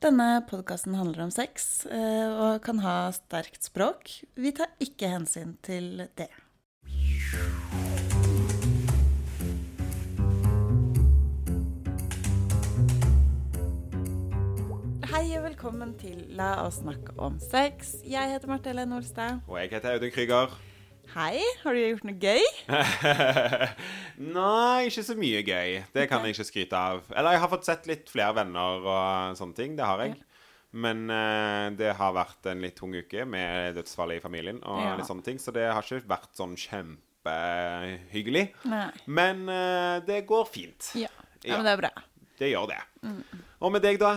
Denne podkasten handler om sex eh, og kan ha sterkt språk. Vi tar ikke hensyn til det. Hei og velkommen til La oss snakke om sex. Jeg heter Marte Helen Olstad. Og jeg heter Audun Krüger. Hei, har du gjort noe gøy? Nei, ikke så mye gøy. Det kan jeg ikke skryte av. Eller jeg har fått sett litt flere venner og sånne ting. Det har jeg. Men uh, det har vært en litt tung uke med dødsfallet i familien og Ja. litt sånne ting, så det har ikke vært sånn kjempehyggelig. Nei. Men uh, det går fint. Ja. ja, men det er bra. Det gjør det. Mm. Og med deg, da?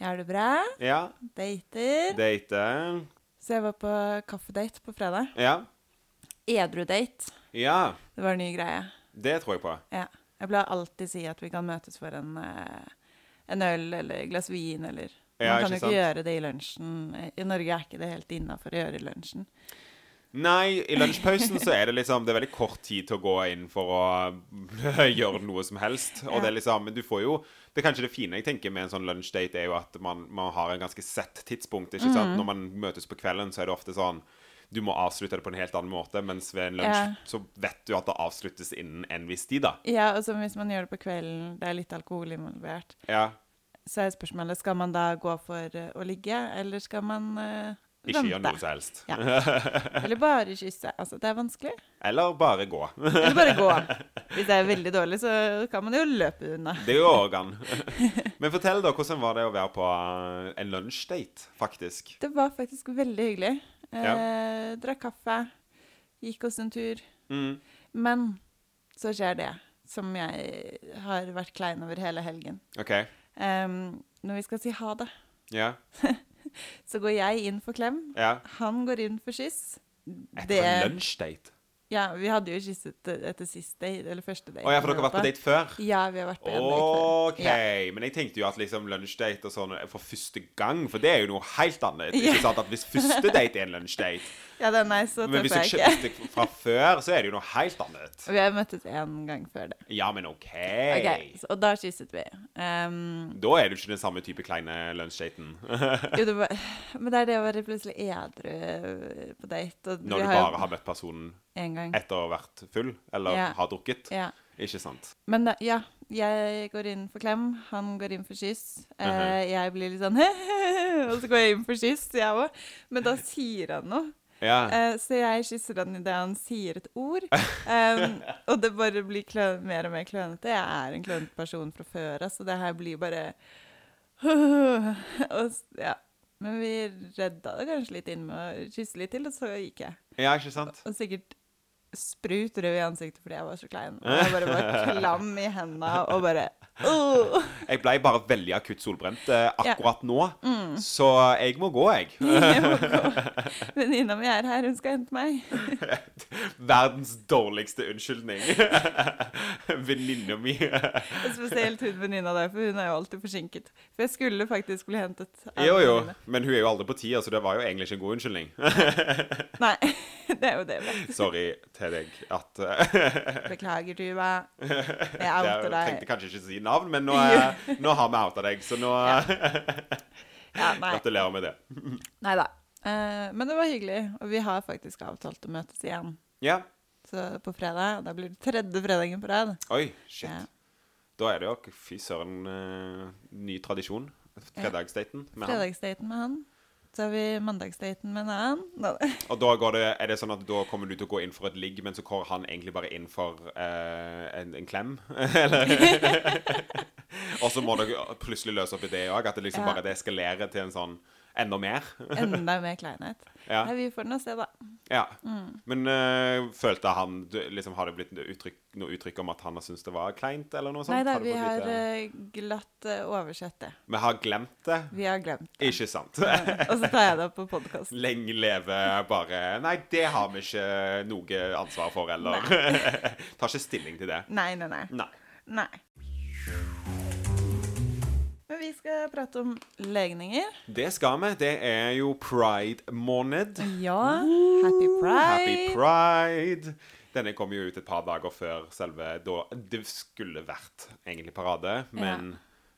Jeg har det bra. Ja. Dater. Date? Så jeg var på kaffedate på fredag. Ja. Edru-date. Ja. Det var en ny greie. Det tror jeg på. Ja. Jeg pleier alltid si at vi kan møtes for en, eh, en øl eller et glass vin eller Ja, Man kan jo ikke sant? gjøre det i lunsjen. I Norge er ikke det helt innafor å gjøre i lunsjen. Nei, i lunsjpausen så er det liksom Det er veldig kort tid til å gå inn for å gjøre noe som helst. Og Ja. det er liksom Men du får jo Det er kanskje det fine jeg tenker med en sånn lunsjdate, er jo at man, man har en ganske sett tidspunkt. Ikke Mm. Når man møtes på kvelden, så er det ofte sånn du må avslutte det på en helt annen måte, mens ved en lunsj Ja. så vet du at det avsluttes innen en viss tid, da. Ja, og så hvis man gjør det på kvelden, det er litt alkohol involvert, Ja. så er spørsmålet skal man da gå for eh, å ligge, eller skal man vente? Ikke gjør noe som helst. Ja. Eller bare kysse. Altså, det er vanskelig. Eller bare gå. Eller bare gå. Hvis det er veldig dårlig, så kan man jo løpe unna. Det går an. Men fortell, da. Hvordan var det å være på eh, en lunsjdate, faktisk? Det var faktisk veldig hyggelig. Eh, Drakk kaffe, gikk oss en tur. Mm. Men så skjer det som jeg har vært klein over hele helgen. OK. Em, når vi skal si ha det, Ja. så går jeg inn for klem. ja. Han går inn for kyss. Etter en lunsjdate? Ja, vi hadde jo kysset etter sist date, eller første date. Å ja, for dere har vært på date før? Ja, vi har vært på en date før. OK. Ja. Men jeg tenkte jo at liksom lunsjdate og sånn for første gang, for det er jo noe helt annet. Ikke sant? At Hvis første date er en lunsjdate, Ja, den er så men hvis du jeg ikke. kjøpte fra før, så er det jo noe helt annet. Vi har møttes én gang før det. Ja, men OK. okay så, Og da kysset vi. Um, Da er du ikke den samme type kleine lunsjdaten. jo, det var, men det er det å være plutselig edru på date. Når du har bare har møtt personen etter å ha vært full, eller Ja. har drukket. Ja. Ikke sant? Men da, ja, jeg går inn for klem, han går inn for kyss. Eh, -huh. jeg blir litt sånn Og så går jeg inn for kyss, jeg òg. Men da sier han noe. Ja. Eh, så jeg kysser han idet han sier et ord. Um, og det bare blir klø mer og mer klønete. Jeg er en klønete person fra før av, så det her blir bare og, ja. Men vi redda det kanskje litt inn med å kysse litt til, og så gikk jeg. ja, ikke sant? Og sikkert sprut rød i ansiktet fordi jeg var så klein. Og jeg bare var klam i hendene og bare Jeg ble bare veldig akutt solbrent eh, akkurat nå, Mm. så jeg må gå, jeg. Jeg må gå. Venninna mi er her, hun skal hente meg. Verdens dårligste unnskyldning. Venninna mi. Spesielt hun venninna der, for hun er jo alltid forsinket. For jeg skulle faktisk bli hentet. Jo, jo, venninne. men hun er jo aldri på tida, så det var jo egentlig ikke en god unnskyldning. Nei, det er jo det. vet. Sorry til deg at Beklager, Tuva. Jeg Jeg outer deg. tenkte kanskje ikke si navn, men nå, er, nå har vi outa deg, så nå Ja, gratulerer med det. Nei da. Uh, men det var hyggelig, og vi har faktisk avtalt å møtes igjen. Ja. Så på fredag. Da blir det tredje fredagen på rad. Oi, shit. Ja. Da er det jo fy søren uh, ny tradisjon. Fredagsdaten med han. Fredagsdaten med han. Så har vi mandagsdaten med en annen. Nå, Og da går det, er det sånn at da kommer du til å gå inn for et ligg, men så går han egentlig bare inn for eh, en, en klem? Eller? og så må dere plutselig løse opp i det òg, at det liksom Ja. bare det eskalerer til en sånn enda mer. Enda mer kleinhet. Ja. Nei, vi får nå se, da. ja. Mm. Men uh, følte han liksom, Har det blitt uttrykk, noe uttrykk om at han har syntes det var kleint, eller noe sånt? Nei da, Har vi har eh, glatt uh, oversett det. Vi har glemt det. Vi har glemt det. Ikke sant? Og så tar jeg det opp på podkast. Lenge leve bare Nei, det har vi ikke noe ansvar for, eller Tar ikke stilling til det. Nei, nei, nei. Nei. nei. Vi skal prate om legninger. Det skal vi. Det er jo pride-måned. Ja. Happy pride. Happy pride. Denne kom jo ut et par dager før selve da det skulle vært egentlig parade, men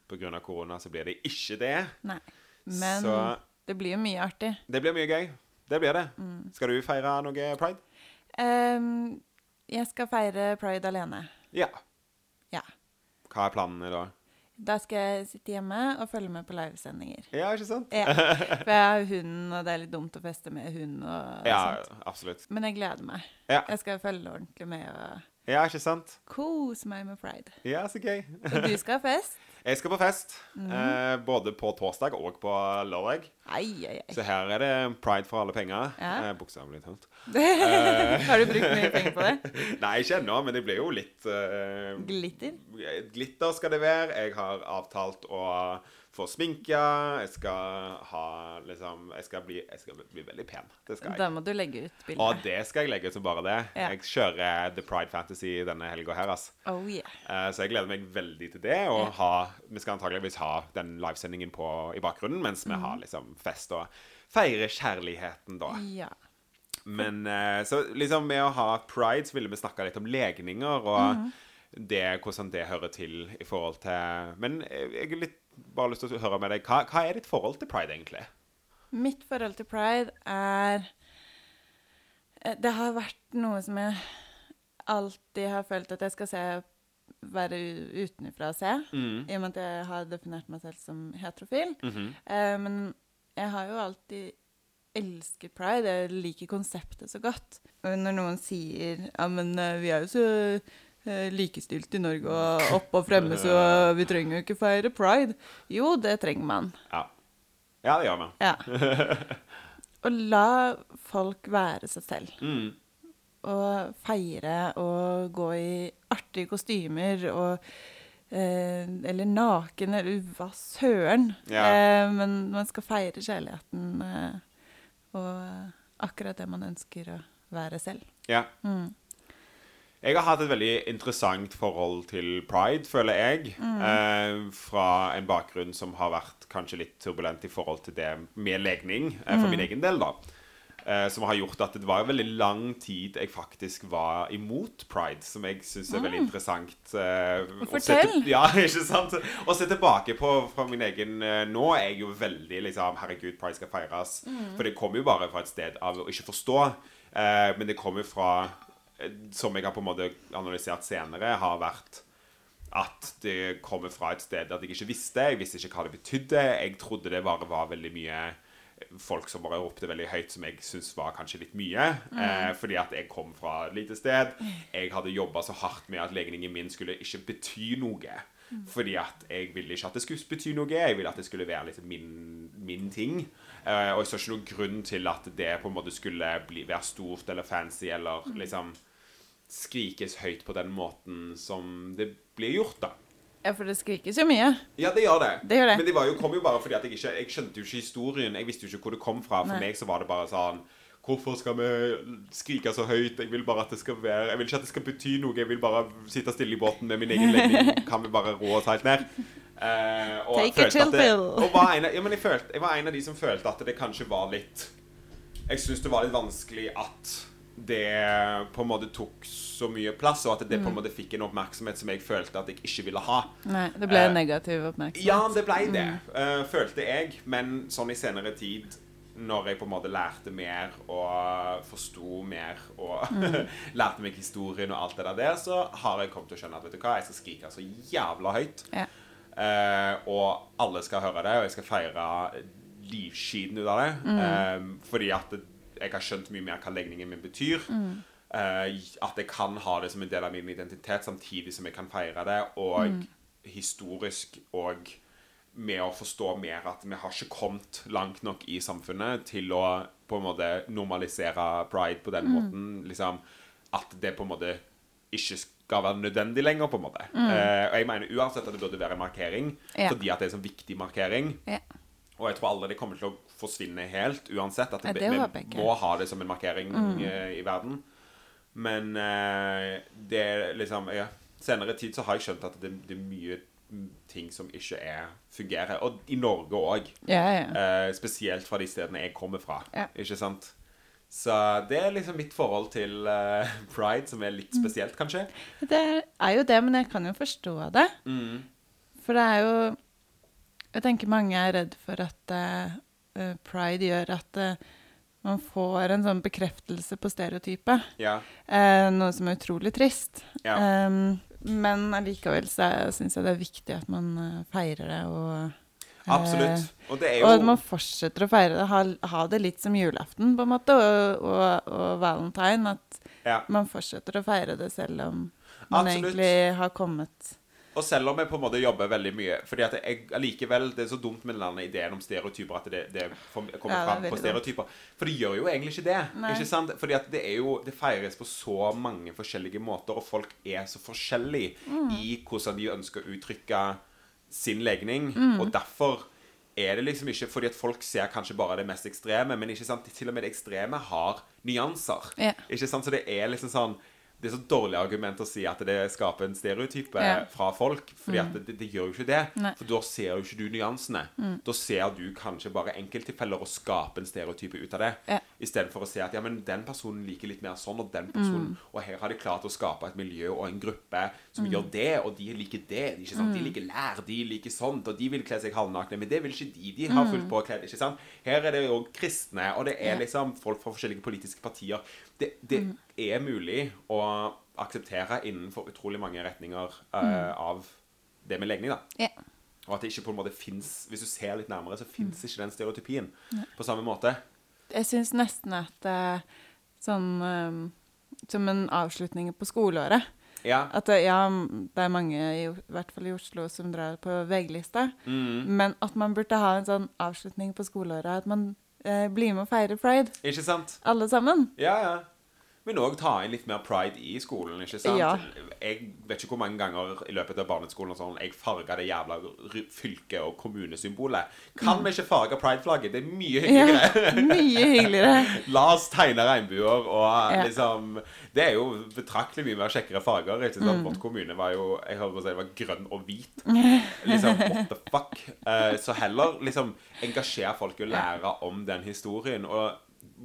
pga. korona så blir det ikke det. Nei. Men Så det blir jo mye artig. det blir mye gøy. Det blir det. Mm. Skal du feire noe pride? Um, jeg skal feire pride alene. Ja. Ja. Hva er planene da? Da skal jeg sitte hjemme og følge med på livesendinger. Ja, ikke sant? Ja, For jeg har hund, og det er litt dumt å feste med hund og Ja, sånt. absolutt. Men jeg gleder meg. Ja. Jeg skal følge ordentlig med og Ja, ikke sant? kose meg med pride. Ja, så gøy. Og du skal ha fest? Jeg skal på fest, Mhm. eh, både på torsdag og på lørdag. Ei, ei, ei. Så her er det pride for alle penger. Ja. Eh, Bokstavelig talt. har du brukt mye penger på det? Nei, ikke ennå, men det blir jo litt eh, Glitter? Glitter skal det være. Jeg har avtalt å få sminke. Jeg skal ha liksom Jeg skal bli, jeg skal bli veldig pen. Det skal jeg. Da må du legge ut bilde. Og det skal jeg legge ut som bare det. Ja. Jeg kjører The Pride Fantasy denne helga her, altså. Oh yeah. Eh, Så jeg gleder meg veldig til det. Og ha, vi skal antageligvis ha den livesendingen på i bakgrunnen mens vi Mhm. har liksom fest og feirer kjærligheten, da. Ja. Men eh, så liksom med å ha pride, så ville vi snakka litt om legninger og Mhm. det, hvordan det hører til i forhold til Men jeg er litt bare lyst til å høre med deg. Hva, hva er ditt forhold til pride, egentlig? Mitt forhold til pride er eh, Det har vært noe som jeg alltid har følt at jeg skal se være utenfra og se. Mm. I og med at jeg har definert meg selv som heterofil. Mhm. Eh, men jeg har jo alltid elsket pride. Jeg liker konseptet så godt. Og når noen sier ja, men eh, vi er jo så likestilt i Norge og opp og fremme, så vi trenger jo ikke feire pride. Jo, det trenger man. Ja. ja, det gjør man. Ja. Og la folk være seg selv. Mm. Og feire og gå i artige kostymer og eh, Eller naken, eller hva søren. Ja. Eh, men man skal feire kjærligheten eh, og akkurat det man ønsker å være selv. Ja. Mm. Jeg har hatt et veldig interessant forhold til pride, føler jeg. Eh, fra en bakgrunn som har vært kanskje litt turbulent i forhold til det med legning, eh, for min egen del, da. Eh, som har gjort at det var veldig lang tid jeg faktisk var imot pride, som jeg syns er veldig interessant. eh, å Fortell. til- Ja, ikke sant? Å se tilbake på fra min egen eh, Nå er jeg jo veldig liksom Herregud, pride skal feires. For det kommer jo bare fra et sted av å ikke forstå. Eh, men det kommer fra Som jeg har på en måte analysert senere, har vært at det kommer fra et sted at jeg ikke visste. Jeg visste ikke hva det betydde. Jeg trodde det bare var veldig mye folk som bare ropte veldig høyt, som jeg syns var kanskje litt mye. Eh, fordi at jeg kom fra et lite sted. Jeg hadde jobba så hardt med at legningen min skulle ikke bety noe. Fordi at jeg ville ikke at det skulle bety noe. Jeg ville at det skulle være litt min, min ting. Eh, og jeg så ikke noen grunn til at det på en måte skulle bli, være stort eller fancy eller liksom skrikes høyt på den måten som det blir gjort, da. Ja, for det skrikes jo mye. Ja, det gjør det. Det gjør det. Men det var jo, kom jo bare fordi at jeg ikke Jeg skjønte jo ikke historien. Jeg visste jo ikke hvor det kom fra. For Nei. meg så var det bare sånn Hvorfor skal vi skrike så høyt? Jeg vil bare at det skal være Jeg vil ikke at det skal bety noe. Jeg vil bare sitte stille i båten med min egen legning. Kan vi bare roe oss helt ned? Eh, og Take a chill pill. Og var en, ja, men jeg, følte, jeg var en av de som følte at det kanskje var litt Jeg syns det var litt vanskelig at det på en måte tok så mye plass, og at det på Mm. en måte fikk en oppmerksomhet som jeg følte at jeg ikke ville ha. Nei, det ble en negativ oppmerksomhet. Ja, det ble det, eh, følte jeg. Men sånn i senere tid, når jeg på en måte lærte mer og forsto mer og lærte meg historien og alt det der, så har jeg kommet til å skjønne at vet du hva, jeg skal skrike så jævla høyt. Ja. Eh, og alle skal høre det, og jeg skal feire livskiten ut av det. Eh, fordi at det, jeg har skjønt mye mer hva legningen min betyr. Eh, at jeg kan ha det som en del av min identitet, samtidig som jeg kan feire det. Og historisk og med å forstå mer at vi har ikke kommet langt nok i samfunnet til å på en måte normalisere pride på den måten. liksom At det på en måte ikke skal være nødvendig lenger, på en måte. Eh, og jeg mener uansett at det burde være en markering, Ja. fordi at det er en sånn viktig markering. Ja. Og jeg tror aldri det kommer til å forsvinne helt, uansett. At det, det vi må ha det som en markering eh, i verden. Men uh, det er liksom ja, Senere tid så har jeg skjønt at det, det er mye mm, ting som ikke er, fungerer. Og i Norge òg. Ja, ja. Eh, spesielt fra de stedene jeg kommer fra. Ikke sant? Så det er liksom mitt forhold til uh, pride, som er litt Mm. spesielt, kanskje. Det er jo det, men jeg kan jo forstå det. Mm. For det er jo Jeg tenker mange er redd for at eh, pride gjør at uh, man får en sånn bekreftelse på stereotypet. Ja. Uh, noe som er utrolig trist. Ja. Um, men allikevel så syns jeg det er viktig at man feirer det, og Absolutt. Og det er Og at man fortsetter å feire det. Ha, ha det litt som julaften, på en måte, og, og, og valentine. At ja. man fortsetter å feire det selv om man Absolutt. egentlig har kommet Og selv om jeg på en måte jobber veldig mye Fordi at jeg allikevel Det er så dumt med denne ideen om stereotyper at det, det kommer Ja, fram på stereotyper. For det gjør jo egentlig ikke det. Nei. Ikke sant? Fordi at det er jo Det feires på så mange forskjellige måter, og folk er så forskjellige Mm. i hvordan de ønsker å uttrykke sin legning. Mm. Og derfor er det liksom ikke fordi at folk ser kanskje bare det mest ekstreme, men ikke sant, til og med det ekstreme har nyanser. Ja. Ikke sant? Så det er liksom sånn Det er så dårlig argument å si at det skaper en stereotype Ja. fra folk, fordi at det, det gjør jo ikke det. Nei. For da ser jo ikke du nyansene. Da ser du kanskje bare enkelttilfeller og skaper en stereotype ut av det. Ja. Istedenfor å se at ja, men den personen liker litt mer sånn, og den personen Og her har de klart å skape et miljø og en gruppe som gjør det, og de liker det. Ikke sant? De liker lær, de liker sånt, og de vil kle seg halvnakne, men det vil ikke de. De har fullt påkledd. ikke sant? Her er det jo kristne, og det er liksom folk fra forskjellige politiske partier. Det, det er mulig å akseptere innenfor utrolig mange retninger eh, av det med legning, da. Yeah. Og at det ikke på en måte finnes Hvis du ser litt nærmere, så fins ikke den stereotypien på samme måte. Jeg syns nesten at eh, sånn eh, Som en avslutning på skoleåret Ja. At det, ja, det er mange, i, i hvert fall i Oslo, som drar på VG-lista. Mm. Men at man burde ha en sånn avslutning på skoleåret. At man eh, blir med og feirer pride. Ikke sant? Alle sammen. Ja, ja. Men òg ta inn litt mer pride i skolen, ikke sant? Ja. Jeg vet ikke hvor mange ganger i løpet av barneskolen sånn, jeg farga det jævla fylket fylke- og kommunesymbolet. Kan vi ikke farge prideflagget? Det er mye Ja, hyggeligere. mye hyggeligere. La oss tegne regnbuer og Ja. liksom Det er jo betraktelig mye mer kjekkere farger. Ikke Mm. sant? Vårt kommune var jo Jeg hørte å si var grønn og hvit. Liksom, what the fuck? Uh, så heller liksom engasjer folk i å lære om den historien. Og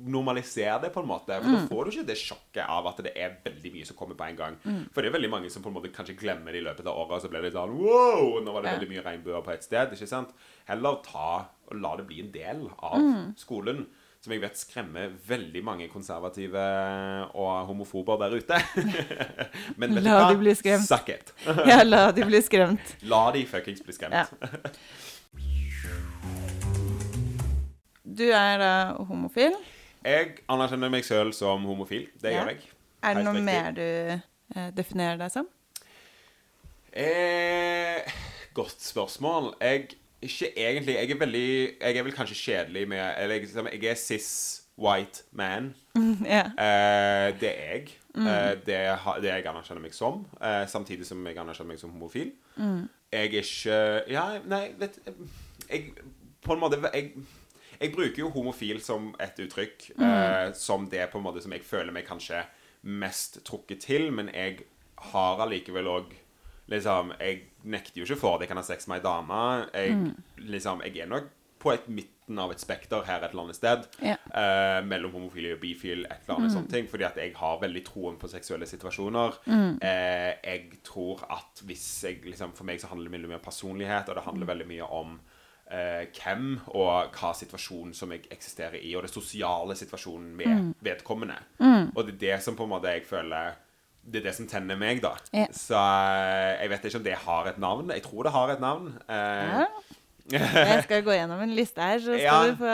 normalisere det på en måte. For Mm. da får du ikke det sjokket av at det er veldig mye som kommer på en gang. Mm. For det er veldig mange som på en måte kanskje glemmer det i løpet av året, og så blir det sånn wow! Nå var det Ja. veldig mye regnbuer på et sted. ikke sant? Heller ta og la det bli en del av Mm. skolen. Som jeg vet skremmer veldig mange konservative og homofober der ute. Men vet du La hva? de bli skremt. Suck it. Ja, la de bli skremt. La de fuckings bli skremt. Ja. Du er da homofil. Jeg anerkjenner meg selv som homofil. Det Ja. gjør jeg. Er det noe mer du eh, definerer deg som? Eh, godt spørsmål. Jeg ikke egentlig Jeg er veldig Jeg er vel kanskje kjedelig med Eller jeg, jeg er cis white man. ja. Eh, det er jeg. Eh, det, det jeg anerkjenner meg som. Eh, samtidig som jeg anerkjenner meg som homofil. Jeg er ikke Ja, nei, vet Jeg På en måte jeg, jeg bruker jo homofil som et uttrykk. eh, som det på en måte som jeg føler meg kanskje mest trukket til, men jeg har allikevel òg Liksom, jeg nekter jo ikke for at jeg kan ha sex med ei dame. Jeg, liksom, jeg er nok på et midten av et spekter her et eller annet sted. Ja. eh, mellom homofili og bifil, et eller annet sånt ting. Fordi at jeg har veldig troen på seksuelle situasjoner. Eh, jeg tror at hvis jeg liksom For meg så handler det mye om personlighet, og det handler veldig mye om eh, hvem og hva situasjonen som jeg eksisterer i, og det sosiale situasjonen med vedkommende. Og det er det som på en måte jeg føler det er det som tenner meg, da. Ja. Så eh, jeg vet ikke om det har et navn. Jeg tror det har et navn. Eh, Ja. Jeg skal gå gjennom en liste her, så skal Ja. du få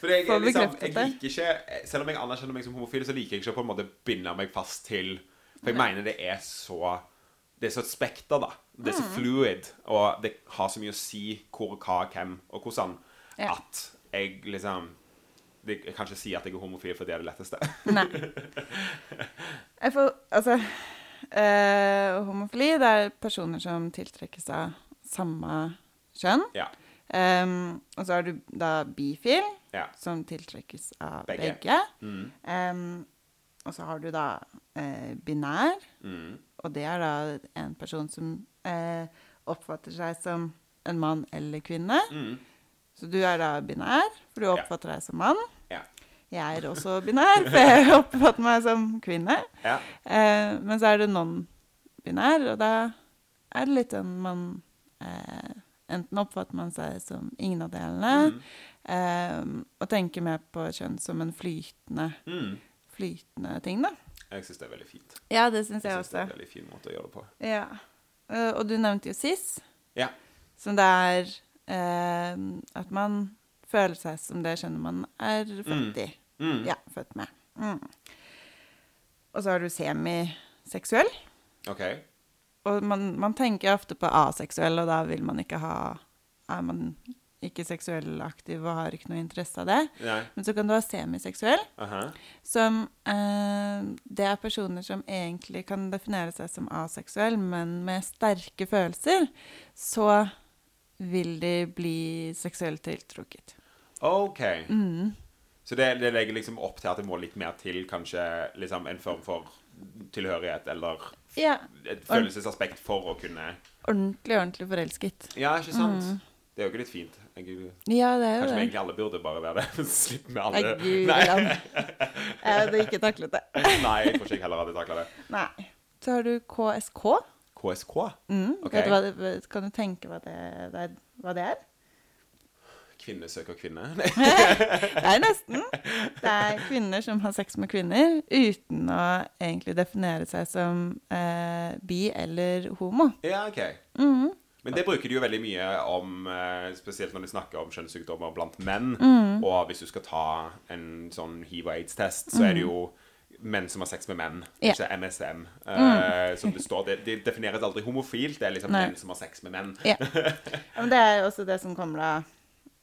For jeg, Få liksom, bekreftet jeg det. ikke Selv om jeg anerkjenner meg som homofil, så liker jeg ikke å på en måte binde meg fast til For jeg mener det er så Det er så et spekter, da. Det er Mm. så fluid, og det har så mye å si hvor, hva, hvem og hvordan, Ja. at jeg liksom Jeg kan ikke si at jeg er homofil, for det er det letteste. Nei. Jeg får Altså eh, Homofili, det er personer som tiltrekkes av samme kjønn. ja. Um, og så har du da bifil, ja. som tiltrekkes av Begge. begge. Mm, Um, og så har du da eh, binær, mm, og det er da en person som eh, oppfatter seg som en mann eller kvinne. mm. Så du er da binær, for du oppfatter deg som mann. Ja. Jeg er også binær, for jeg oppfatter meg som kvinne. ja. Eh, men så er det non-binær, og da er det litt sånn man eh, enten oppfatter man seg som ingen av delene, Mm. eh, og tenker mer på kjønn som en flytende, Mm. flytende ting, da. Jeg syns det er veldig fint. Ja, det syns jeg Jeg synes det er en veldig fin måte å gjøre det på. Ja. Eh, og du nevnte jo cis, Ja. som det er eh, at man føler seg som det kjønnet man er født i. Mm. Ja, født med. Mm. Og så har du semiseksuell. OK. Og man, man tenker ofte på aseksuell, og da vil man ikke ha Er man ikke seksuell aktiv og har ikke noe interesse av det. Nei. Men så kan du ha semiseksuell, Aha. som eh, Det er personer som egentlig kan definere seg som aseksuell, men med sterke følelser, så vil de bli seksuelt tiltrukket. OK. Mm. Så det, det legger liksom opp til at det må litt mer til, kanskje liksom en form for tilhørighet eller Ja. et følelsesaspekt for å kunne Ordentlig, ordentlig forelsket. Ja, ikke sant? Det er jo ikke litt fint. Jeg, Ja, det er jo kanskje det. egentlig alle burde bare være det. Slipp med alle gud Nei. Jeg hadde ikke taklet det. Nei, jeg tror ikke jeg heller hadde takla det. Nei. Så har du KSK. KSK? Mm. Ok. Vet du hva kan du tenke hva det, det hva det er? Kvinne søker kvinne? Det er nesten. Det er kvinner som har sex med kvinner uten å egentlig definere seg som eh, bi eller homo. ja, OK. Mm. Men det bruker de jo veldig mye om, eh, spesielt når de snakker om kjønnssykdommer blant menn. Mm. Og hvis du skal ta en sånn hiv og aids-test, så er det jo menn som har sex med menn. Mm. ikke MSM. Uh, som det står. Det, det defineres aldri homofilt. Det er liksom Nei. menn som har sex med menn. Ja. Men det er også det som kommer av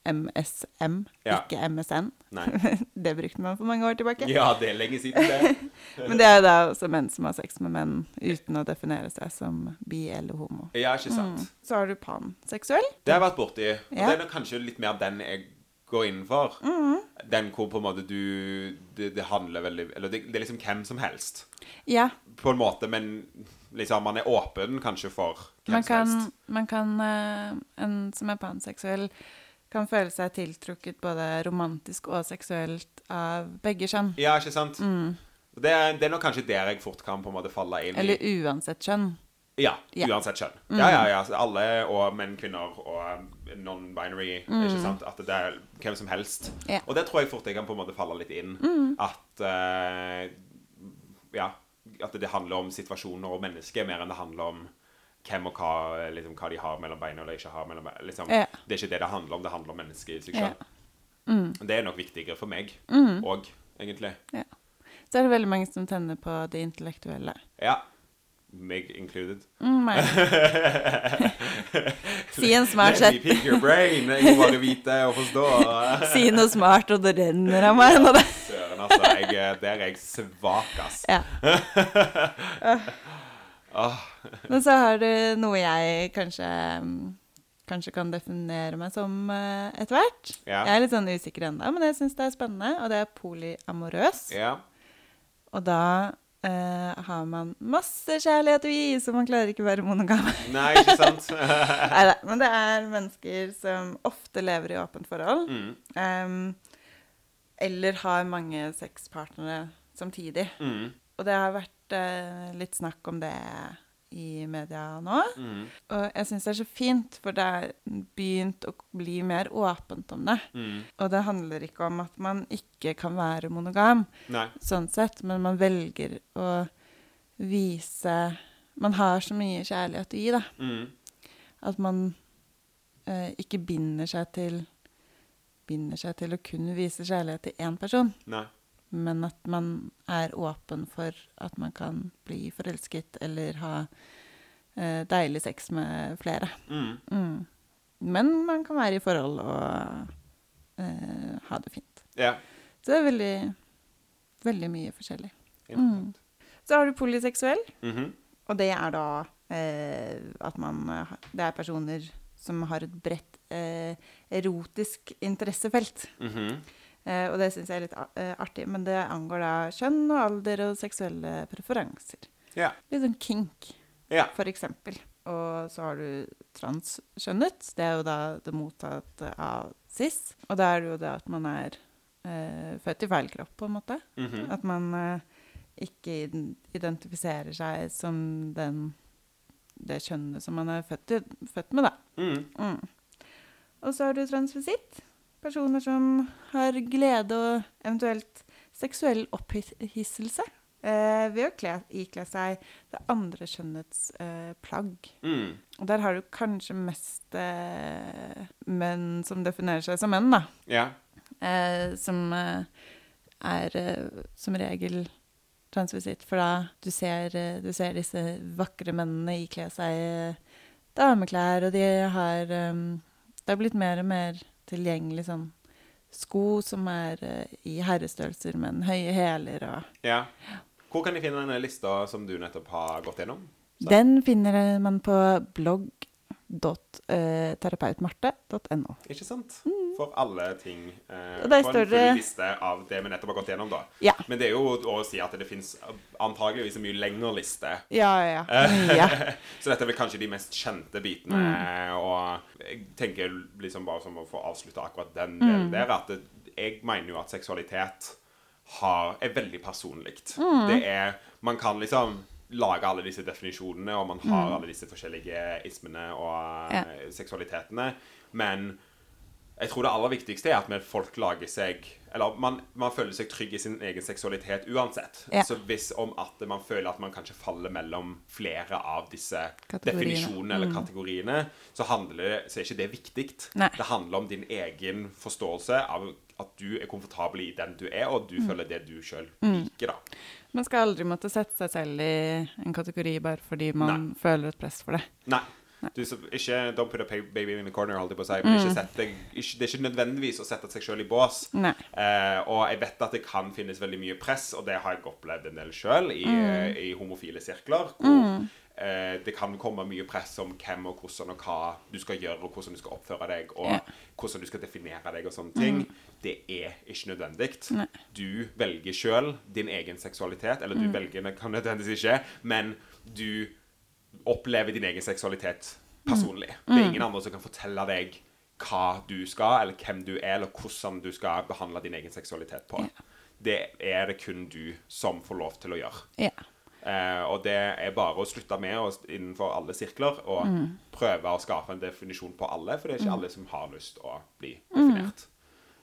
MSM, Ja. ikke MSN. Det brukte man for mange år tilbake. Ja, det er lenge siden, det. Men det er da også menn som har sex med menn uten å definere seg som bi eller homo. Ja, ikke sant. Mm. Så har du panseksuell. Det har jeg vært borti. Og Ja. det er kanskje litt mer den jeg går inn for. Mm. Den hvor på en måte du Det, det handler veldig Eller det, det er liksom hvem som helst. Ja, På en måte, men liksom man er åpen kanskje for hvem man som kan, helst. man kan eh, En som er panseksuell, kan føle seg tiltrukket både romantisk og seksuelt av begge kjønn. Ja, ikke sant? Mm. Det, er, det er nok kanskje der jeg fort kan på en måte falle inn Mm. Eller i. uansett kjønn. Ja. Mm. uansett kjønn. Ja, ja, ja. Alle, og menn, kvinner og um, non-binary. Ikke sant? At det er hvem som helst. Yeah. Mm. Og det tror jeg fort jeg kan på en måte falle litt inn. At uh, Ja. At det handler om situasjoner og mennesker mer enn det handler om hvem og hva, liksom, hva de har mellom beina eller ikke har mellom beina. Liksom, Ja. Det er ikke det det handler om. Det handler om mennesket i seg Ja. Mm. Det er nok viktigere for meg òg, egentlig. Ja. Så er det veldig mange som tenner på det intellektuelle. Ja. Meg included. Mm, si en smart Let me pick your brain. Jeg må bare vite og forstå. Si noe smart, og det renner av meg. Søren, altså. Jeg, der er jeg svak, ass. Ja. Åh, Men så har du noe jeg kanskje mm, Kanskje kan definere meg som eh, etter hvert. Ja. Jeg er litt sånn usikker ennå, men jeg syns det er spennende. Og det er polyamorøs. ja. Og da Uh, har man masse kjærlighet å gi, så man klarer ikke å være monogam. Nei, ikke sant? Neida, Men det er mennesker som ofte lever i åpent forhold. Mm. Um, eller har mange sexpartnere samtidig. Mm. Og det har vært eh, litt snakk om det i media nå. Mm. Og jeg syns det er så fint, for det er begynt å bli mer åpent om det. Mm. Og det handler ikke om at man ikke kan være monogam, Nei. sånn sett, men man velger å vise Man har så mye kjærlighet å gi, da. Mm. At man eh, ikke binder seg til Binder seg til å kun vise kjærlighet til én person, Nei. Men at man er åpen for at man kan bli forelsket eller ha eh, deilig sex med flere. Mm. Mm. Men man kan være i forhold og eh, ha det fint. Ja. Så det er veldig, veldig mye forskjellig. Mm. Så har du polyseksuell, -hmm. og det er da eh, at man eh, Det er personer som har et bredt eh, erotisk interessefelt. Mhm. Eh, og det syns jeg er litt eh, artig, men det angår da kjønn og alder og seksuelle preferanser. Ja. Litt sånn kink, Ja. for eksempel. Og så har du transkjønnet. Det er jo da det mottatte av cis. Og da er det jo det at man er eh, født i feil kropp, på en måte. Mhm. At man eh, ikke identifiserer seg som den, det kjønnet som man er født, i, født med, da. Mm. Mm. Og så har du transvisitt. Personer som har glede og eventuelt seksuell opphisselse eh, ved å kle, ikle seg det andre kjønnets eh, plagg. Mm. Og der har du kanskje mest eh, menn som definerer seg som menn, da. Ja. Eh, som eh, er eh, som regel transvisitt. For da du ser, du ser disse vakre mennene ikle seg dameklær, og de har eh, Det har blitt mer og mer tilgjengelig sånn sko som er uh, i herrestørrelser, men høye hæler og ja. Hvor kan de finne denne lista som du nettopp har gått gjennom? Så. Den finner man på blogg.terapeutmarte.no. Ikke sant? For alle ting. Eh, Mm. Og der på står en full liste av det vi nettopp har gått gjennom, da. Ja. Men det er jo å si at det fins antageligvis en mye lengre liste. Ja, ja, ja. Så dette er vel kanskje de mest kjente bitene. Mm. Og jeg tenker liksom bare som å få avslutta akkurat den Mm. der, at det, jeg mener jo at seksualitet har, er veldig personlig. Mm. Det er Man kan liksom lage alle disse definisjonene, og man har alle disse forskjellige ismene og Mm. Ja. eh, seksualitetene, men jeg tror det aller viktigste er at folk lager seg Eller man, man føler seg trygg i sin egen seksualitet uansett. Ja. Så hvis om at man føler at man kanskje faller mellom flere av disse definisjonene eller kategoriene, så, handler så er ikke det viktig. Nei. Det handler om din egen forståelse av at du er komfortabel i den du er, og du Mm. føler det du sjøl liker, da. Man skal aldri måtte sette seg selv i en kategori bare fordi man føler et press for det. Nei. Du, så, ikke, don't put a baby in the corner, holdt jeg på å si. Men ikke sette, ikke, det er ikke nødvendigvis å sette seg sjøl i bås. Eh, og jeg vet at det kan finnes veldig mye press, og det har jeg opplevd en del sjøl i, Mm. i homofile sirkler. Hvor eh, det kan komme mye press om hvem og hvordan og hva du skal gjøre, og hvordan du skal oppføre deg, og Ja. hvordan du skal definere deg og sånne ting. Det er ikke nødvendig. Nei. Du velger sjøl din egen seksualitet, eller du velger det kan nødvendigvis ikke, men du opplever din egen seksualitet personlig. Det er ingen andre som kan fortelle deg hva du skal, eller hvem du er, eller hvordan du skal behandle din egen seksualitet på. Ja. Det er det kun du som får lov til å gjøre. Ja. Eh, og det er bare å slutte med oss innenfor alle sirkler og prøve å skape en definisjon på alle, for det er ikke alle som har lyst å bli definert.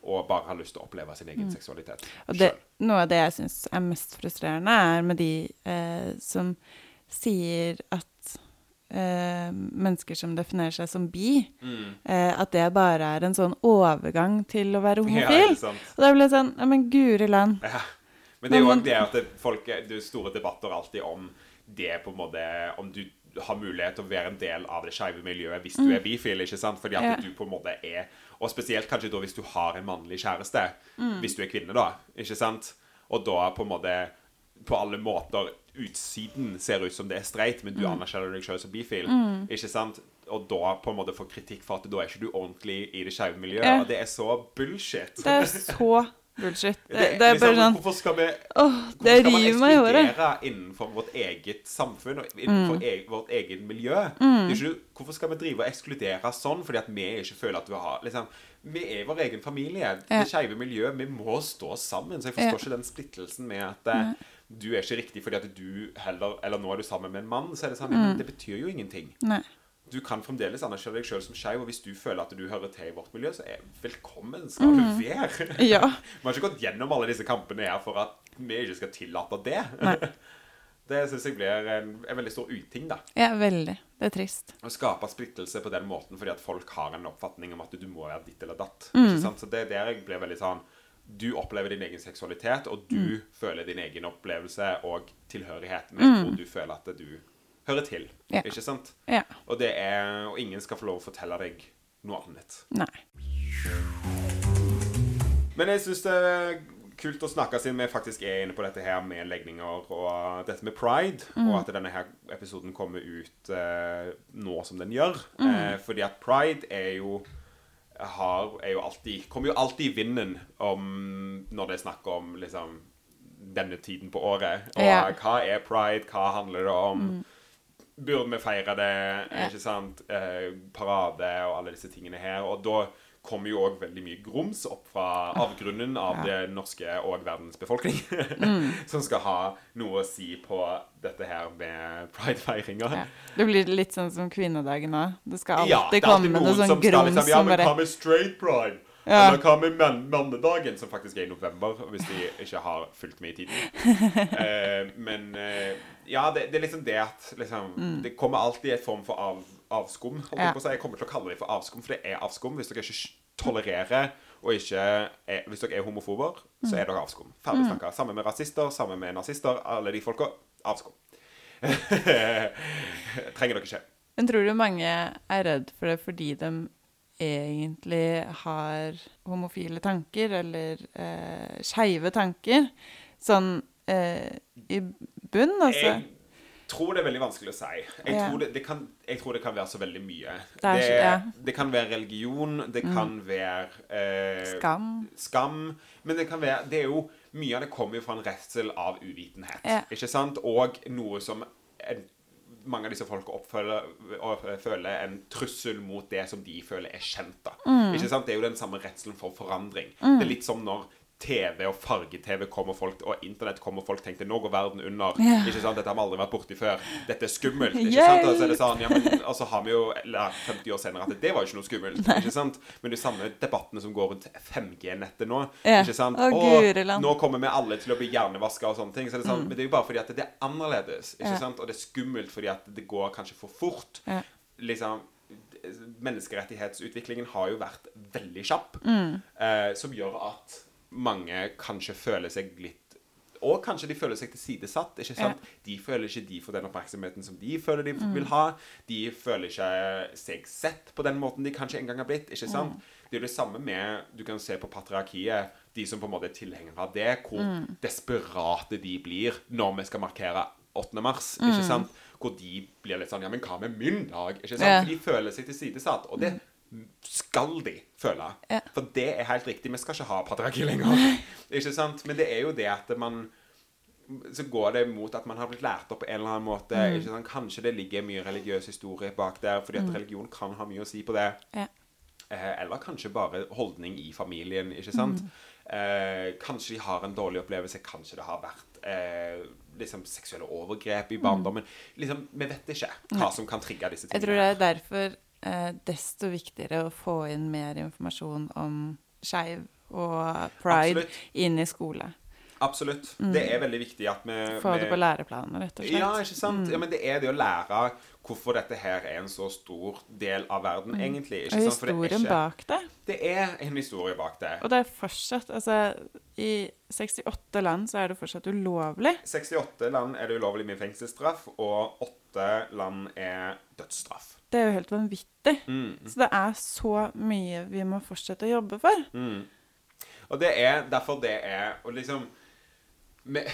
Og bare har lyst til å oppleve sin egen seksualitet Og det, noe av det jeg syns er mest frustrerende, er med de eh, som sier at eh, mennesker som definerer seg som bi, eh, at det bare er en sånn overgang til å være homofil. Ja, og da blir det sånn Ja, men guri land. Ja. Men det er jo òg det at det, folk, det er store debatter alltid om det på en måte Om du har mulighet til å være en del av det skeive miljøet hvis du er bifil, ikke sant? Fordi at du på en måte er Og spesielt kanskje da hvis du har en mannlig kjæreste. Hvis du er kvinne, da. Ikke sant? Og da på en måte på alle måter utsiden ser ut som det er streit, men du anerkjenner deg selv som bifil. Ikke sant? Og da på en måte får kritikk for at da er ikke du ordentlig i det skeive miljøet. Og det er så bullshit. Det er så bullshit. Det, Det- det er bare sånn Hvorfor skal vi Åh, det skal river meg i håret. ekskludere innenfor vårt eget samfunn og innenfor Mm. e vårt eget miljø? Er ikke, hvorfor skal vi drive og ekskludere sånn fordi at vi ikke føler at vi har liksom, Vi er vår egen familie. Ja. Det skeive miljøet. Vi må stå sammen. Så jeg forstår ikke den splittelsen med at mm. du er ikke riktig fordi at du heller Eller nå er du sammen med en mann, så er det sånn Mm. Det betyr jo ingenting. Nei. Du kan fremdeles anerkjenne deg sjøl som skeiv, og hvis du føler at du hører til i vårt miljø, så er velkommen skal du være. Mm. Ja. Vi har ikke gått gjennom alle disse kampene her for at vi ikke skal tillate det. Nei. Det syns jeg blir en, en veldig stor uting, da. Ja, veldig. Det er trist. Å skape splittelse på den måten fordi at folk har en oppfatning om at du må være ditt eller datt. Mm. Ikke sant? Så det er der jeg blir veldig sånn Du opplever din egen seksualitet, og du Mm. føler din egen opplevelse og tilhørighet med hvor du føler at du hører til. Ja. Ikke sant? Ja. Og, det er, og ingen skal få lov å fortelle deg noe annet. Nei. Men jeg syns det er kult å snakke siden vi faktisk er inne på dette her med legninger og dette med pride, og at denne her episoden kommer ut eh, nå som den gjør. Eh, fordi at pride er jo har, er jo alltid Kommer jo alltid i vinden om når det er snakk om liksom denne tiden på året. Og Ja. hva er pride? Hva handler det om? Burde vi feire det? Ikke sant? Eh, parade og alle disse tingene her. Og da kommer jo òg veldig mye grums opp fra avgrunnen av Ja. det norske og verdens befolkning. som skal ha noe å si på dette her med pridefeiringa. Ja. Det blir litt sånn som kvinnedagen òg. Det skal alltid Ja, det komme noe sånn som skal grums liksom Ja, som men bare Ja. Eller hva med mannedagen, som faktisk er i november, hvis de ikke har fulgt med i tiden. Eh, men eh, ja, det, det er liksom det at liksom, Det kommer alltid en form for av, avskum. Ja. Jeg, kommer til å kalle det for avskum, for det er avskum. Hvis dere ikke tolererer og ikke er, Hvis dere er homofober, så er dere avskum. Ferdig snakka. Sammen med rasister, sammen med nazister. Alle de folka. Avskum. Trenger dere ikke. Men tror du mange er redd for det fordi de egentlig har homofile tanker, eller eh, skeive tanker? Sånn eh, i bunn, altså? Jeg tror det er veldig vanskelig å si. Jeg, Ja. tror, det, det kan, jeg tror det kan være så veldig mye. Det Det, ja. Mm. det kan være religion, det kan være eh, Skam. skam. Men det kan være Det er jo Mye av det kommer jo fra en redsel av uvitenhet. Ja. Ikke sant? Og noe som en, mange av disse folka føler en trussel mot det som de føler er kjent. da. Mm. Ikke sant? Det er jo den samme redselen for forandring. Det er litt som når TV og farge-TV kom, og, folk, og internett kom, og folk tenkte nå går verden under. Ja. Ikke sant? Dette har vi aldri vært borti før. Dette er skummelt. ikke Hjelp! sant? Og så er det sånn, ja, men, og så har vi jo lært 50 år senere at det var jo ikke noe skummelt. ikke sant? Men de samme debattene som går rundt 5G-nettet nå. Ja. ikke sant? Å, og, nå kommer vi alle til å bli hjernevaska og sånne ting. Så er det sånn, Men det er jo bare fordi at det er annerledes. ikke Mm. Ja. sant? Og det er skummelt fordi at det går kanskje for fort. Liksom, Menneskerettighetsutviklingen har jo vært veldig kjapp. Mm. Eh, som gjør at mange kanskje føler seg litt og kanskje de føler seg tilsidesatt. ikke sant? De føler ikke de får den oppmerksomheten som de føler de Mm. vil ha. De føler ikke seg sett på den måten de kanskje en gang har blitt. ikke sant? Mm. Det er jo det samme med Du kan se på patriarkiet. De som på en måte er tilhengere av det. Hvor Mm. desperate de blir når vi skal markere 8. mars. Mm. ikke sant? Hvor de blir litt sånn Ja, men hva med min dag? ikke sant? Ja. For de føler seg tilsidesatt. Og det skal de føle. Ja. For det er helt riktig. Vi skal ikke ha patriarki lenger. ikke sant? Men det er jo det at man Så går det mot at man har blitt lært opp på en eller annen måte. Mm. sant? Kanskje det ligger mye religiøs historie bak der, fordi at religion kan ha mye å si på det. Ja. Eh, eller kanskje bare holdning i familien, ikke sant? Eh, kanskje de har en dårlig opplevelse. Kanskje det har vært eh, liksom seksuelle overgrep i barndommen. Liksom, Vi vet ikke hva som kan trigge disse tingene. Jeg tror det er derfor desto viktigere å få inn mer informasjon om skeiv og pride Absolutt. inn i skole. Absolutt. Det er veldig viktig at vi Mm. Få det på læreplaner, rett og slett. Ja, ikke sant? Mm. Ja, men det er det å lære hvorfor dette her er en så stor del av verden, egentlig. Ikke Mm. Og sant? For det historien ikke- bak det. Det er en historie bak det. Og det er fortsatt Altså, i 68 land så er det fortsatt ulovlig. 68 land er det ulovlig med fengselsstraff, og 8 land er dødsstraff. Det er jo helt vanvittig. Mm. Så det er så mye vi må fortsette å jobbe for. Mm. Og det er derfor det er Og liksom med,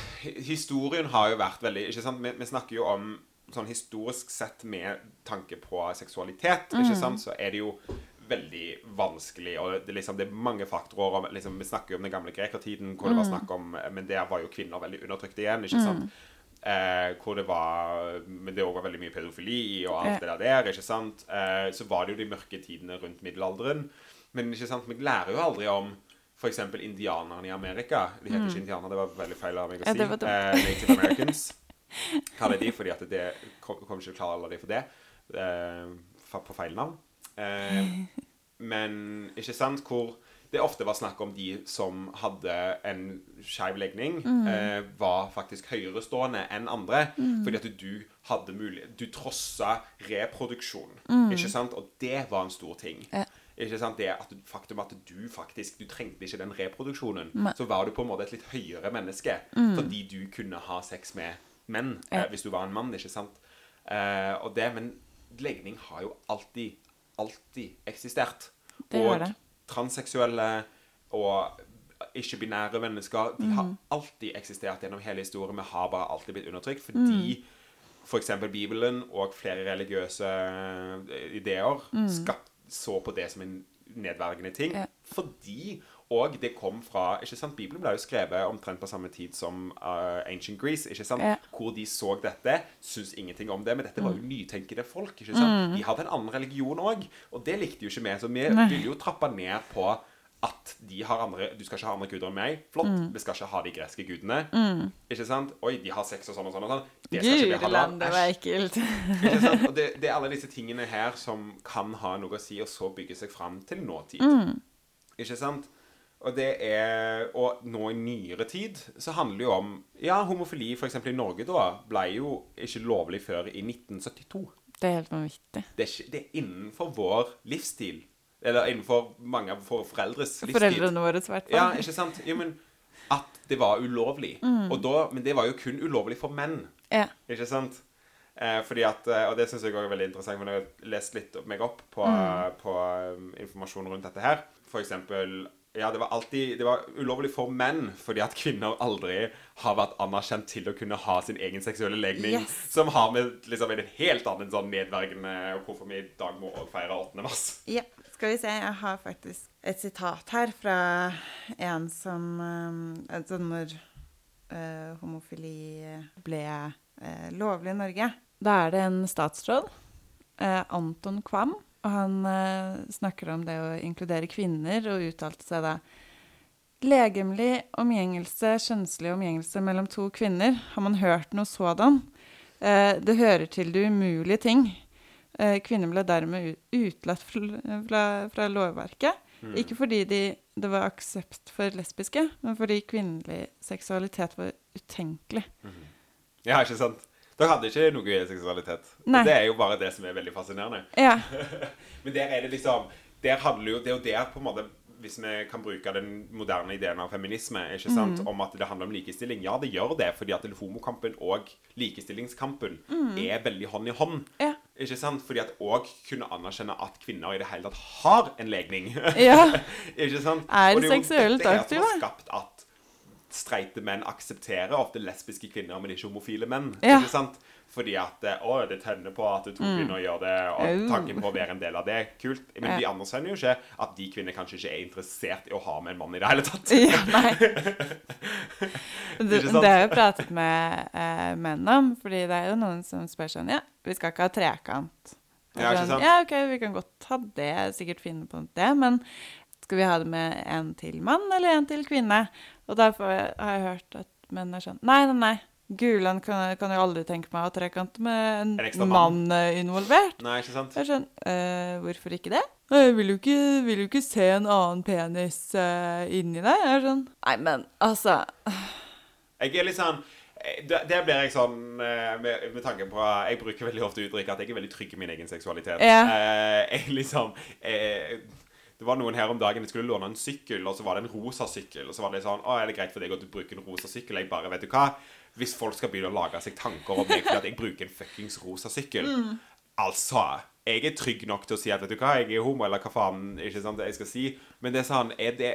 Historien har jo vært veldig ikke sant? Vi, vi snakker jo om sånn historisk sett med tanke på seksualitet, ikke sant, så er det jo veldig vanskelig. Og det, liksom, det er mange faktorer. Om, liksom, vi snakker jo om den gamle grekertiden, hvor det var snakk om Men der var jo kvinner veldig undertrykt igjen, ikke sant? Eh, hvor det var Men det var veldig mye pedofili og alt det der ikke sant? Eh, så var det jo de mørke tidene rundt middelalderen. Men ikke sant, vi lærer jo aldri om f.eks. indianerne i Amerika. De heter ikke indianere, det var veldig feil av meg å si. Ja, eh, Native Americans kaller de fordi at det kom, kommer ikke til å klare alle de for det. Eh, på feil navn. Eh, men ikke sant, hvor det ofte var snakk om de som hadde en skeiv legning, eh, var faktisk høyerestående enn andre. Fordi at du hadde mulighet Du trossa reproduksjon. Ikke sant? Og det var en stor ting. Ja. Ikke sant? Det at faktum at du faktisk Du trengte ikke den reproduksjonen. Men. Så var du på en måte et litt høyere menneske fordi du kunne ha sex med menn Ja. eh, hvis du var en mann. ikke sant? Eh, og det, Men legning har jo alltid, alltid eksistert. Det og gjør det. Transseksuelle og ikke-binære mennesker De har Mm. alltid eksistert gjennom hele historien. Vi har bare alltid blitt undertrykt fordi Mm. f.eks. Bibelen og flere religiøse eh, ideer Mm. skapt, så på det som en nedverdigende ting. Ja. fordi og det kom fra ikke sant, Bibelen ble jo skrevet omtrent på samme tid som uh, Ancient Greece. ikke sant, Ja. Hvor de så dette, syntes ingenting om det. Men dette var jo nytenkende folk. ikke sant, De hadde en annen religion òg, og det likte jo ikke vi. Så vi Nei. ville jo trappe ned på at de har andre Du skal ikke ha andre guder enn meg. Flott. Vi skal ikke ha de greske gudene. Ikke sant? Oi, de har sex og sånn og sånn. og sånn. Det skal ikke vi ha. Det var ekkelt. Ikke sant? Og det, det er alle disse tingene her som kan ha noe å si, og så bygge seg fram til nåtid. Ikke sant? Og det er Og nå i nyere tid så handler det jo om Ja, homofili f.eks. i Norge da ble jo ikke lovlig før i 1972. Det er helt vanvittig. Det er, ikke, det er innenfor vår livsstil. Eller innenfor mange av våre foreldres livsstil. Foreldrene våre, i hvert fall. Ja, ikke sant? Jo, men at det var ulovlig. Og da, men det var jo kun ulovlig for menn. Ja. Ikke sant? Eh, fordi at, eh, Og det syns jeg også er veldig interessant, for jeg har lest litt meg opp på, på på informasjon rundt dette her For eksempel ja, det var alltid Det var ulovlig for menn fordi at kvinner aldri har vært anerkjent til å kunne ha sin egen seksuelle legning. Yes. Som har med liksom en helt annen sånn nedverdigende Hvorfor vi i dag må feire 8. mars. Ja, skal vi se. Jeg har faktisk et sitat her fra en som Altså når uh, homofili ble uh, lovlig i Norge. Da er det en statsråd, uh, Anton Kvam, og han eh, snakker om det å inkludere kvinner, og uttalte seg da Legemlig omgjengelse, kjønnslig omgjengelse mellom to kvinner, har man hørt noe sådan? Eh, det hører til de umulige ting. Eh, kvinner ble dermed utelatt fra, fra, fra lovverket. Ikke fordi de, det var aksept for lesbiske, men fordi kvinnelig seksualitet var utenkelig. Ja, ikke sant? Dere hadde ikke noe seksualitet. Nei. Det er jo bare det som er veldig fascinerende. Ja. Men der er det liksom der handler jo, Det er jo der på en måte Hvis vi kan bruke den moderne ideen av feminisme ikke sant, om at det handler om likestilling Ja, det gjør det, fordi at homokampen og likestillingskampen er veldig hånd i hånd. Ja. Ikke sant? Fordi at òg kunne anerkjenne at kvinner i det hele tatt har en legning. Ja. ikke sant? Er det seksuelt her som har skapt at streite menn aksepterer ofte lesbiske kvinner, men ikke homofile menn. Ja. Ikke sant? Fordi at eh, Å, det tenner på at to kvinner gjør det, og Mm. Tanken på å være en del av det. Kult. Men Ja. de anerkjenner jo ikke at de kvinner kanskje ikke er interessert i å ha med en mann i det hele tatt. ja nei. Det, det har jeg pratet med eh, menn om, fordi det er jo noen som spør sånn Ja, vi skal ikke ha trekant. Ja, ikke sånn, sant? ja, OK, vi kan godt ha det, sikkert finne på det, men skal vi ha det med en til mann eller en til kvinne? Og derfor har jeg hørt at menn er sånn Nei, nei, nei. Gulen kan, kan jo aldri tenke meg å ha trekant med en, mann. eh, involvert. Nei, ikke sant? Jeg skjønner, sånn, eh, hvorfor ikke det? Jeg vil jo ikke, vil jo ikke se en annen penis eh, inni deg. Jeg er sånn, nei, men altså Jeg er litt sånn eh, der blir jeg sånn eh, med, med tanke på Jeg bruker veldig ofte uttrykket at jeg er veldig trygg i min egen seksualitet. Ja. Eh, jeg liksom eh, Det var noen her om dagen jeg skulle låne en sykkel, og så var det en rosa sykkel. Og så var det sånn Å, er det greit for deg å bruke en rosa sykkel? Jeg bare, vet du hva? Hvis folk skal begynne å lage seg tanker om meg fordi at jeg bruker en fuckings rosa sykkel Altså, jeg er trygg nok til å si at vet du hva, jeg er homo, eller hva faen ikke sant, jeg skal si. Men det er sånn er det,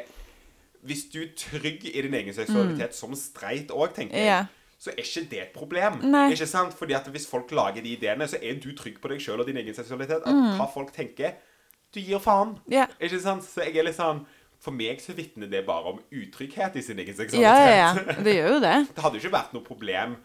Hvis du er trygg i din egen seksualitet som streit òg, tenker jeg, yeah så er ikke det et problem. Nei. Ikke sant? Fordi at hvis folk lager de ideene, så er du trygg på deg sjøl og din egen seksualitet. At hva folk tenker Du gir faen. Yeah. Ikke sant? Så jeg er litt sånn For meg så vitner det bare om utrygghet i sin egen seksualitet. Ja, ja, ja. Det gjør jo det. Det hadde jo ikke vært noe problem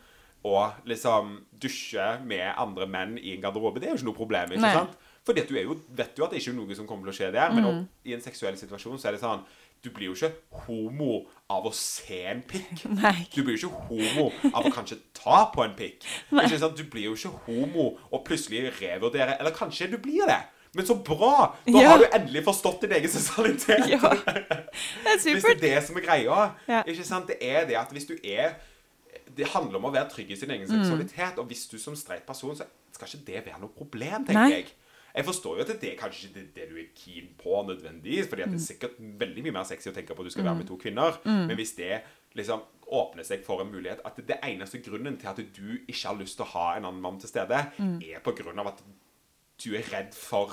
å liksom dusje med andre menn i en garderobe. Det er jo ikke noe problem. ikke Nei. sant? At du er jo, vet jo at det ikke er noe som kommer til å skje der. Men opp, i en seksuell situasjon så er det sånn Du blir jo ikke homo av å se en pikk. Nei. Du blir jo ikke homo av å kanskje ta på en pikk. Ikke sant? Du blir jo ikke homo og plutselig revurdere Eller kanskje du blir det. Men så bra! Da Ja. har du endelig forstått din egen seksualitet. Ja. Det er Hvis det er det som er greia. Ja. Ikke sant? Det er det at hvis du er Det handler om å være trygg i sin egen Mm. seksualitet. Og hvis du som streit person, så skal ikke det være noe problem, tenker Nei. jeg. Jeg forstår jo at det er kanskje ikke det, du er keen på nødvendigvis, fordi det er Mm. sikkert veldig mye mer sexy å tenke på at du skal være med to kvinner. Men hvis det liksom åpner seg for en mulighet At det eneste grunnen til at du ikke har lyst til å ha en annen mann til stede, Mm. er på grunn av at du er redd for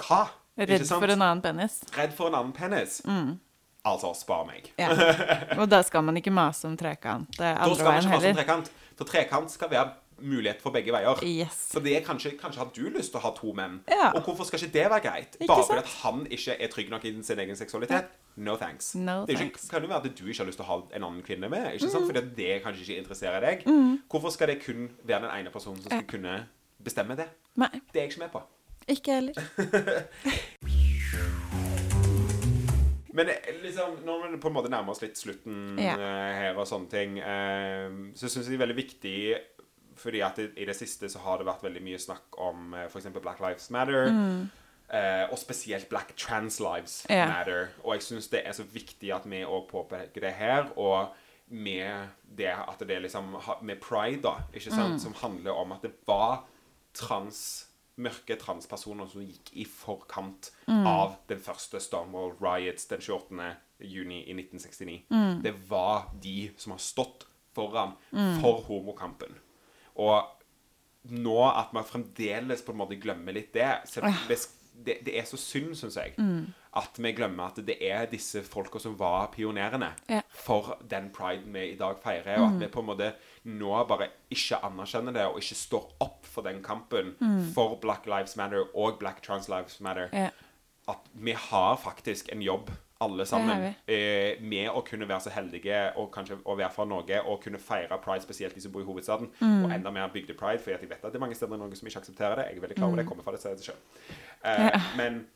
hva? Redd for en annen penis. Redd for en annen penis. Altså, spar meg. Ja. Og da skal man ikke mase om trekant Da skal man ikke mase om trekant. For trekant skal være mulighet for begge veier. Yes. Så det er kanskje, kanskje har du lyst til å ha to menn. Ja. Og hvorfor skal ikke det være greit? Ikke Bare fordi han ikke er trygg nok i sin egen seksualitet? No thanks. No det ikke, thanks. kan jo være at du ikke har lyst til å ha en annen kvinne med, ikke sant? fordi det kanskje ikke interesserer deg. Mm. Hvorfor skal det kun være den ene personen som skal kunne bestemme det? Nei, Det er jeg ikke med på. Ikke heller. Men eh, liksom, når vi på en måte nærmer oss litt slutten Ja. eh, her og sånne ting, eh, så syns jeg det er veldig viktig fordi at i, i det siste så har det vært veldig mye snakk om uh, f.eks. Black Lives Matter. Eh, og spesielt Black Trans Lives Ja. Matter. Og jeg syns det er så viktig at vi òg påpeker det her. Og med det at det liksom Med pride, da, ikke sant, som handler om at det var trans mørke transpersoner som gikk i forkant av den første Stonewall Riots den 28. juni i 1969. Det var de som har stått foran for homokampen. Og nå at man fremdeles på en måte glemmer litt det det, det er så synd, syns jeg, at vi glemmer at det er disse folka som var pionerene Ja. for den priden vi i dag feirer, og at vi på en måte nå bare ikke anerkjenner det, og ikke står opp for den kampen for Black Lives Matter og Black Trans Lives Matter. Ja. At vi har faktisk en jobb, alle sammen, eh, med å kunne være så heldige og kanskje å være fra Norge og kunne feire pride, spesielt de som bor i hovedstaden, og enda mer bygde-pride, for jeg vet at det er mange steder i Norge som ikke aksepterer det. Jeg er veldig klar over det, jeg kommer fra det stedet selv. Eh, Men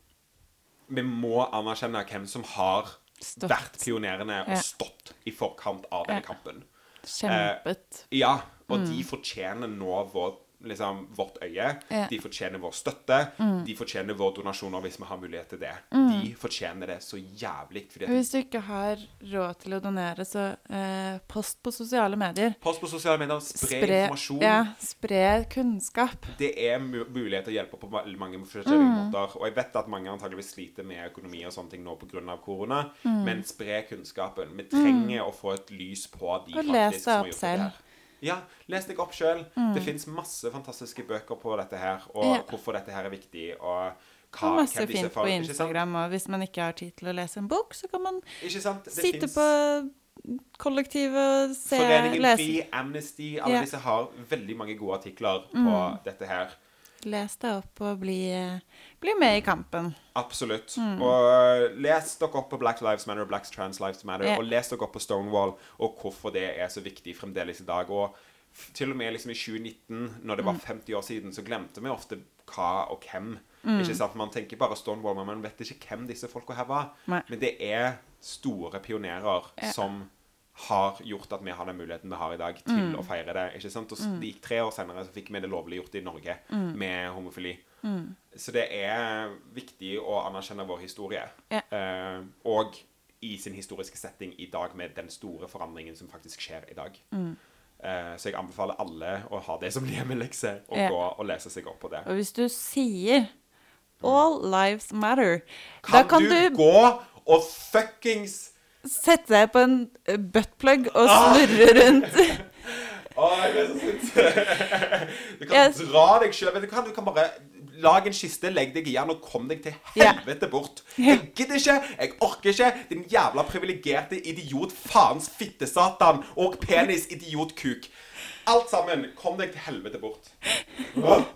vi må anerkjenne hvem som har Stått. vært pionerene og Ja. stått i forkant av denne Ja. kampen. Kjempet. Ja, og de fortjener nå vår, liksom, vårt øye. Ja. De fortjener vår støtte. De fortjener våre donasjoner hvis vi har mulighet til det. De fortjener det så jævlig. Hvis du ikke har råd til å donere, så eh, post på sosiale medier. Post på sosiale medier, spre, informasjon. Ja, spre kunnskap. Det er mulighet til å hjelpe på mange forskjellige måter. Og jeg vet at mange antageligvis sliter med økonomi og sånne ting nå pga. korona, men spre kunnskapen. Vi trenger å få et lys på de Og faktisk som har gjort det her. Ja, les deg opp sjøl. Det fins masse fantastiske bøker på dette her, og Ja. hvorfor dette her er viktig, og hva, masse hvem disse fint på? Instagram. Og hvis man ikke har tid til å lese en bok, så kan man? Det sitte finnes- på kollektivet og se, Foreningen lese. Fri, Amnesty, alle Ja. disse har veldig mange gode artikler på dette her. Les deg opp og bli, eh, bli med i kampen. Absolutt. Mm. Og les dere opp på Black Lives Matter og Black Trans Lives Matter, Ja. og les dere opp på Stonewall, og hvorfor det er så viktig fremdeles i dag. Og til og med liksom i 2019, når det var Mm. 50 år siden, så glemte vi ofte hva og hvem. Mm. Ikke sant? Man tenker bare Stonewall, men man vet ikke hvem disse folka her var. Nei. Men det er store pionerer Ja. som har gjort at vi har den muligheten vi har i dag til Mm. å feire det. ikke sant? Og det gikk tre år senere så fikk vi det lovliggjort i Norge Mm. med homofili. Så det er viktig å anerkjenne vår historie. Ja. Eh, og i sin historiske setting i dag med den store forandringen som faktisk skjer i dag. Mm. Eh, så jeg anbefaler alle å ha det som hjemmelekse og Ja. gå og lese seg opp på det. Og hvis du sier 'All lives matter', da Kan, kan du, du gå og fuckings sette deg på en eh, buttplug og Ah! snurre rundt. Å, jeg er så sint. Du kan Yes. dra deg sjøl. Du, kan- du kan bare lage en kiste, legg deg i den og kom deg til Ja. helvete bort. Jeg gidder ikke, jeg orker ikke, din jævla privilegerte idiot, faens fittesatan og penis-idiotkuk. Alt sammen, kom deg til helvete bort. Åh.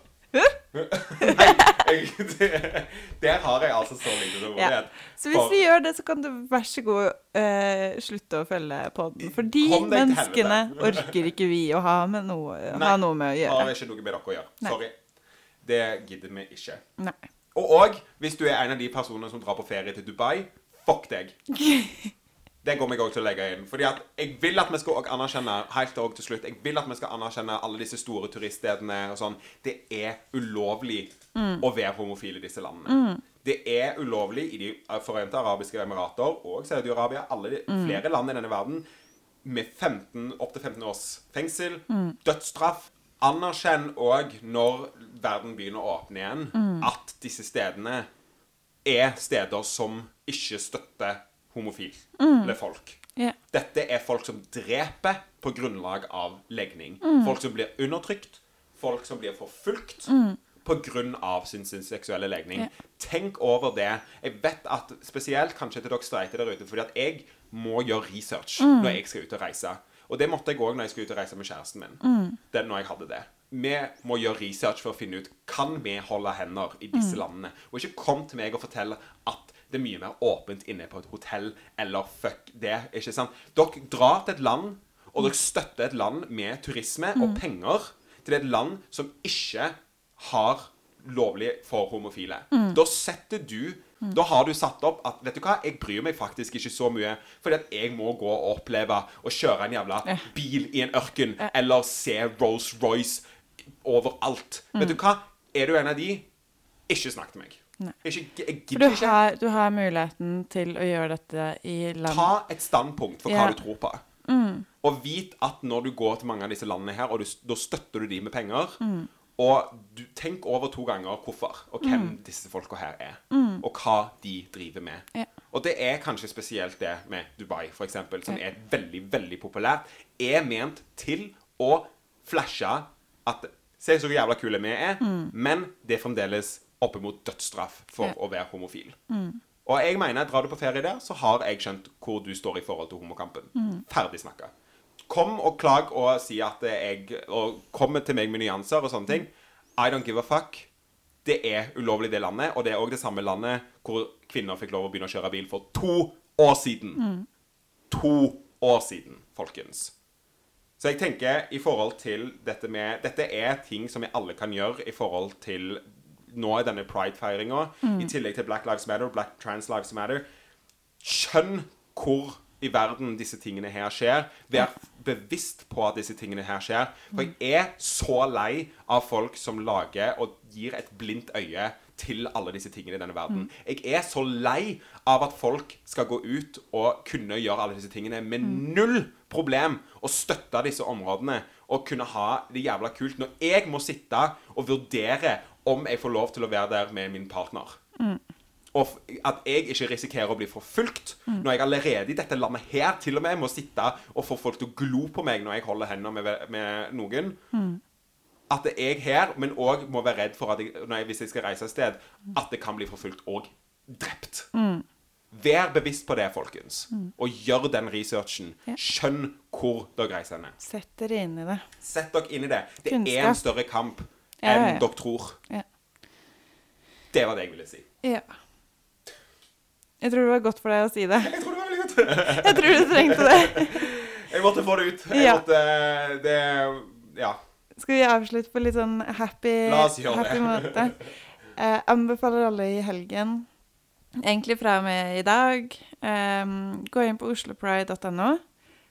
Nei, jeg, det, der har jeg altså så lite Ja. Så hvis For- vi gjør det, så kan du vær så god uh, slutte å følge podden. den. For de menneskene orker ikke vi å ha, med noe, Nei, ha noe med å har gjøre. ikke noe med dere å gjøre. Nei. Sorry. Det gidder vi ikke. Nei. Og òg, hvis du er en av de personene som drar på ferie til Dubai, fuck deg. Det kommer jeg òg til å legge inn. Fordi at jeg vil at vi skal også anerkjenne helt også til slutt, jeg vil at vi skal anerkjenne alle disse store turiststedene og sånn. Det er ulovlig å være homofil i disse landene. Det er ulovlig i De forente arabiske emirater og Saudi-Arabia, de, flere land i denne verden, med 15, opptil 15 års fengsel, dødsstraff. Anerkjenn òg, når verden begynner å åpne igjen, at disse stedene er steder som ikke støtter homofile folk. Yeah. Dette er folk som dreper på grunnlag av legning. Folk som blir undertrykt. Folk som blir forfulgt på grunn av sin, sin seksuelle legning. Yeah. Tenk over det. Jeg vet at spesielt kanskje til dere streite der ute, fordi at jeg må gjøre research når jeg skal ut og reise. Og det måtte jeg òg når jeg skulle ut og reise med kjæresten min. Det når jeg hadde det. Vi må gjøre research for å finne ut Kan vi holde hender i disse landene. Og ikke kom til meg og fortelle at det er mye mer åpent inne på et hotell, eller fuck det. ikke sant? Dere drar til et land, og dere støtter et land med turisme og penger til et land som ikke har lovlig for homofile. Da setter du Da har du satt opp at Vet du hva, jeg bryr meg faktisk ikke så mye, fordi at jeg må gå og oppleve å kjøre en jævla bil i en ørken, eller se Rolls-Royce overalt. Vet du hva, er du en av de, ikke snakk til meg. Ikke, jeg gidder du ikke. har, du har muligheten til å gjøre dette i land Ta et standpunkt for hva Ja. Mm. du tror på. Og vit at når du går til mange av disse landene her, og du, da støtter du de med penger Mm. Og du tenk over to ganger hvorfor, og hvem Mm. disse folka her er. Og hva de driver med. Ja. Og det er kanskje spesielt det med Dubai, eksempel, som er veldig, veldig populært. Er ment til å flashe at Se så jævla kule vi er, men det er fremdeles oppimot dødsstraff for Ja. å være homofil. Og jeg mener, drar du på ferie der, så har jeg skjønt hvor du står i forhold til homokampen. Ferdig snakka. Kom og klag og si at jeg Og kom til meg med nyanser og sånne ting. I don't give a fuck. Det er ulovlig det landet, og det er òg det samme landet hvor kvinner fikk lov å begynne å kjøre bil for to år siden. To år siden, folkens. Så jeg tenker i forhold til dette med Dette er ting som vi alle kan gjøre i forhold til nå i denne pride-feiringa, i tillegg til Black Lives Matter, Black Trans Lives Matter. Skjønn hvor i verden disse tingene her skjer. Vær bevisst på at disse tingene her skjer. For jeg er så lei av folk som lager og gir et blindt øye til alle disse tingene i denne verden. Jeg er så lei av at folk skal gå ut og kunne gjøre alle disse tingene med null problem og støtte disse områdene og kunne ha det jævla kult når jeg må sitte og vurdere om jeg får lov til å være der med min partner. Og at jeg ikke risikerer å bli forfulgt når jeg allerede i dette landet her til og med må sitte og få folk til å glo på meg når jeg holder hender med, med noen. At det er jeg her, men òg må være redd for at jeg, når jeg, hvis jeg skal reise et sted, at det kan bli forfulgt og drept. Vær bevisst på det, folkens. Og gjør den researchen. Skjønn hvor dere reiser hen. Sett dere inn i det. Sett dere inn i det. Det er en større kamp enn ja, ja. dere tror. Det var det jeg ville si. ja. Jeg tror det var godt for deg å si det. Jeg tror det var veldig godt. Jeg tror du trengte det. Jeg måtte få det ut. Jeg Ja. måtte Det Ja. Skal vi avslutte på litt sånn happy, La oss gjøre happy det. måte? Jeg anbefaler alle i helgen, egentlig fra og med i dag, eh, gå inn på oslopride.no.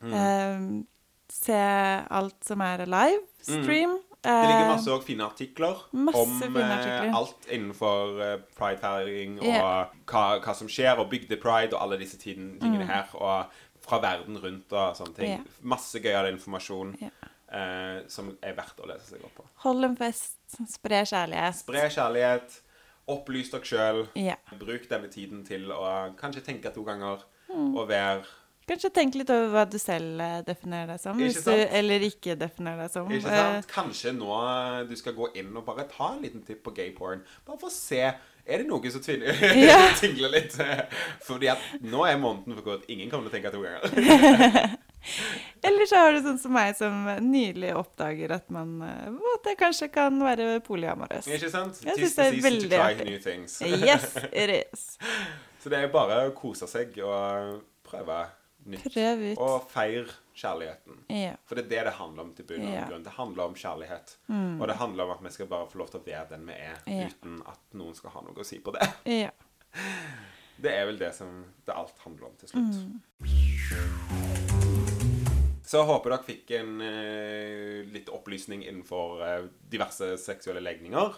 Mm. Eh, se alt som er live stream. Mm. Det ligger Eh, masse fine artikler om fine eh, artikler. alt innenfor pridefeiring pride-feiring og yeah. hva, hva som skjer, og bygde-pride og alle disse tiden, tingene her. Og fra verden rundt og sånne ting. Yeah. Masse gøyal informasjon yeah. eh, som er verdt å lese seg opp på. Hold en fest, spre kjærlighet. Spre kjærlighet. Opplys dere sjøl. Bruk denne tiden til å kanskje tenke to ganger Mm. og være Kanskje tenk litt over hva du selv eh, definerer deg som, Ikke du, eller ikke definerer deg som. Ikke Eh, sant? Kanskje nå eh, du skal gå inn og bare ta en liten tipp på gayporn. Bare for å se Er det noe som Ja. tingler litt? Fordi at nå er måneden for godt. Ingen kommer til å tenke to ganger. Eller så har du sånn som meg, som nylig oppdager at man at det kanskje kan være polyamorøs. Ikke sant? Jeg Tis det er veldig artig. Yes, it is. Så det er bare å kose seg og prøve nytt. Prøv ut. Og feir kjærligheten. Ja. For det er det det handler om til bunn og Ja. grunn. Det handler om kjærlighet. Og det handler om at vi skal bare få lov til å være den vi er, Ja. uten at noen skal ha noe å si på det. ja. Det er vel det som det alt handler om til slutt. Så jeg håper dere fikk en uh, litt opplysning innenfor uh, diverse seksuelle legninger.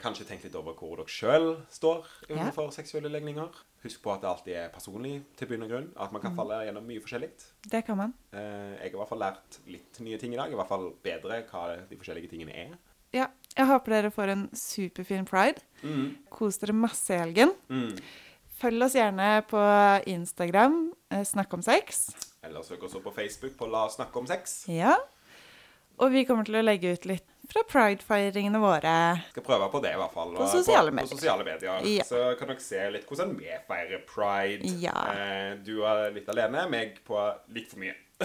Kanskje tenk litt over hvor dere sjøl står innenfor seksuelle legninger. Husk på at det alltid er personlig til bunn og grunn. At man kan falle gjennom mye forskjellig. Det kan man. Eh, jeg har i hvert fall lært litt nye ting i dag. I hvert fall bedre hva de forskjellige tingene er. Ja. Jeg håper dere får en superfin pride. Mm. Kos dere masse i helgen. Mm. Følg oss gjerne på Instagram, eh, Snakk om sex. Eller søk oss opp på Facebook på La snakke om sex. Ja. Og vi kommer til å legge ut litt fra pride-feiringene våre. Skal prøve på det, i hvert fall. På sosiale medier. På sosiale medier. Ja. Så kan dere se litt hvordan vi feirer pride. Ja. Eh, du er litt alene, meg på litt for mye.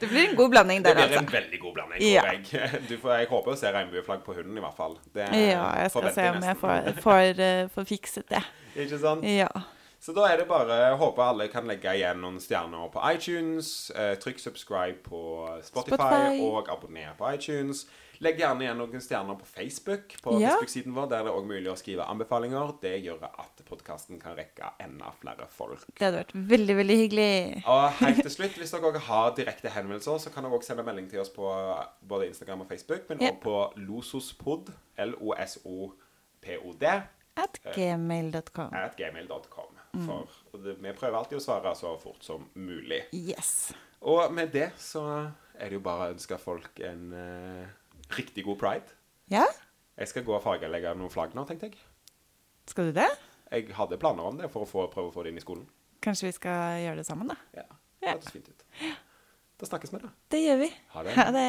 Det blir en god blanding der, altså. Det blir en altså. veldig god blanding, Ja. tror jeg. Du får, jeg håper å se regnbueflagg på hunden, i hvert fall. Det Ja, jeg skal se om jeg får, får, eh, får fikset det. Ikke sant? Ja. Så da er det bare håper alle kan legge igjen noen stjerner på iTunes. Eh, trykk subscribe på Spotify, Spotify. og abonner på iTunes. Legg gjerne igjen noen stjerner på Facebook, på Ja. Facebook-siden vår, der det er også mulig å skrive anbefalinger. Det gjør at podkasten kan rekke enda flere folk. Det hadde vært veldig, veldig hyggelig. Og helt til slutt, hvis dere også har direkte henvendelser, så kan dere også sende melding til oss på både Instagram og Facebook, men Ja. også på losospod, L-O-S-O-P-O-D, At gmail.com. at gmail.com. For det, vi prøver alltid å svare så fort som mulig. Yes. Og med det så er det jo bare å ønske folk en uh, riktig god pride. Ja? Jeg skal gå og fargelegge noen flagg nå, tenkte jeg. Skal du det? Jeg hadde planer om det for å få, prøve å få det inn i skolen. Kanskje vi skal gjøre det sammen, da? Ja, Ja. det hørtes fint ut. Da snakkes vi, da. Det gjør vi. Ha det. Ha det.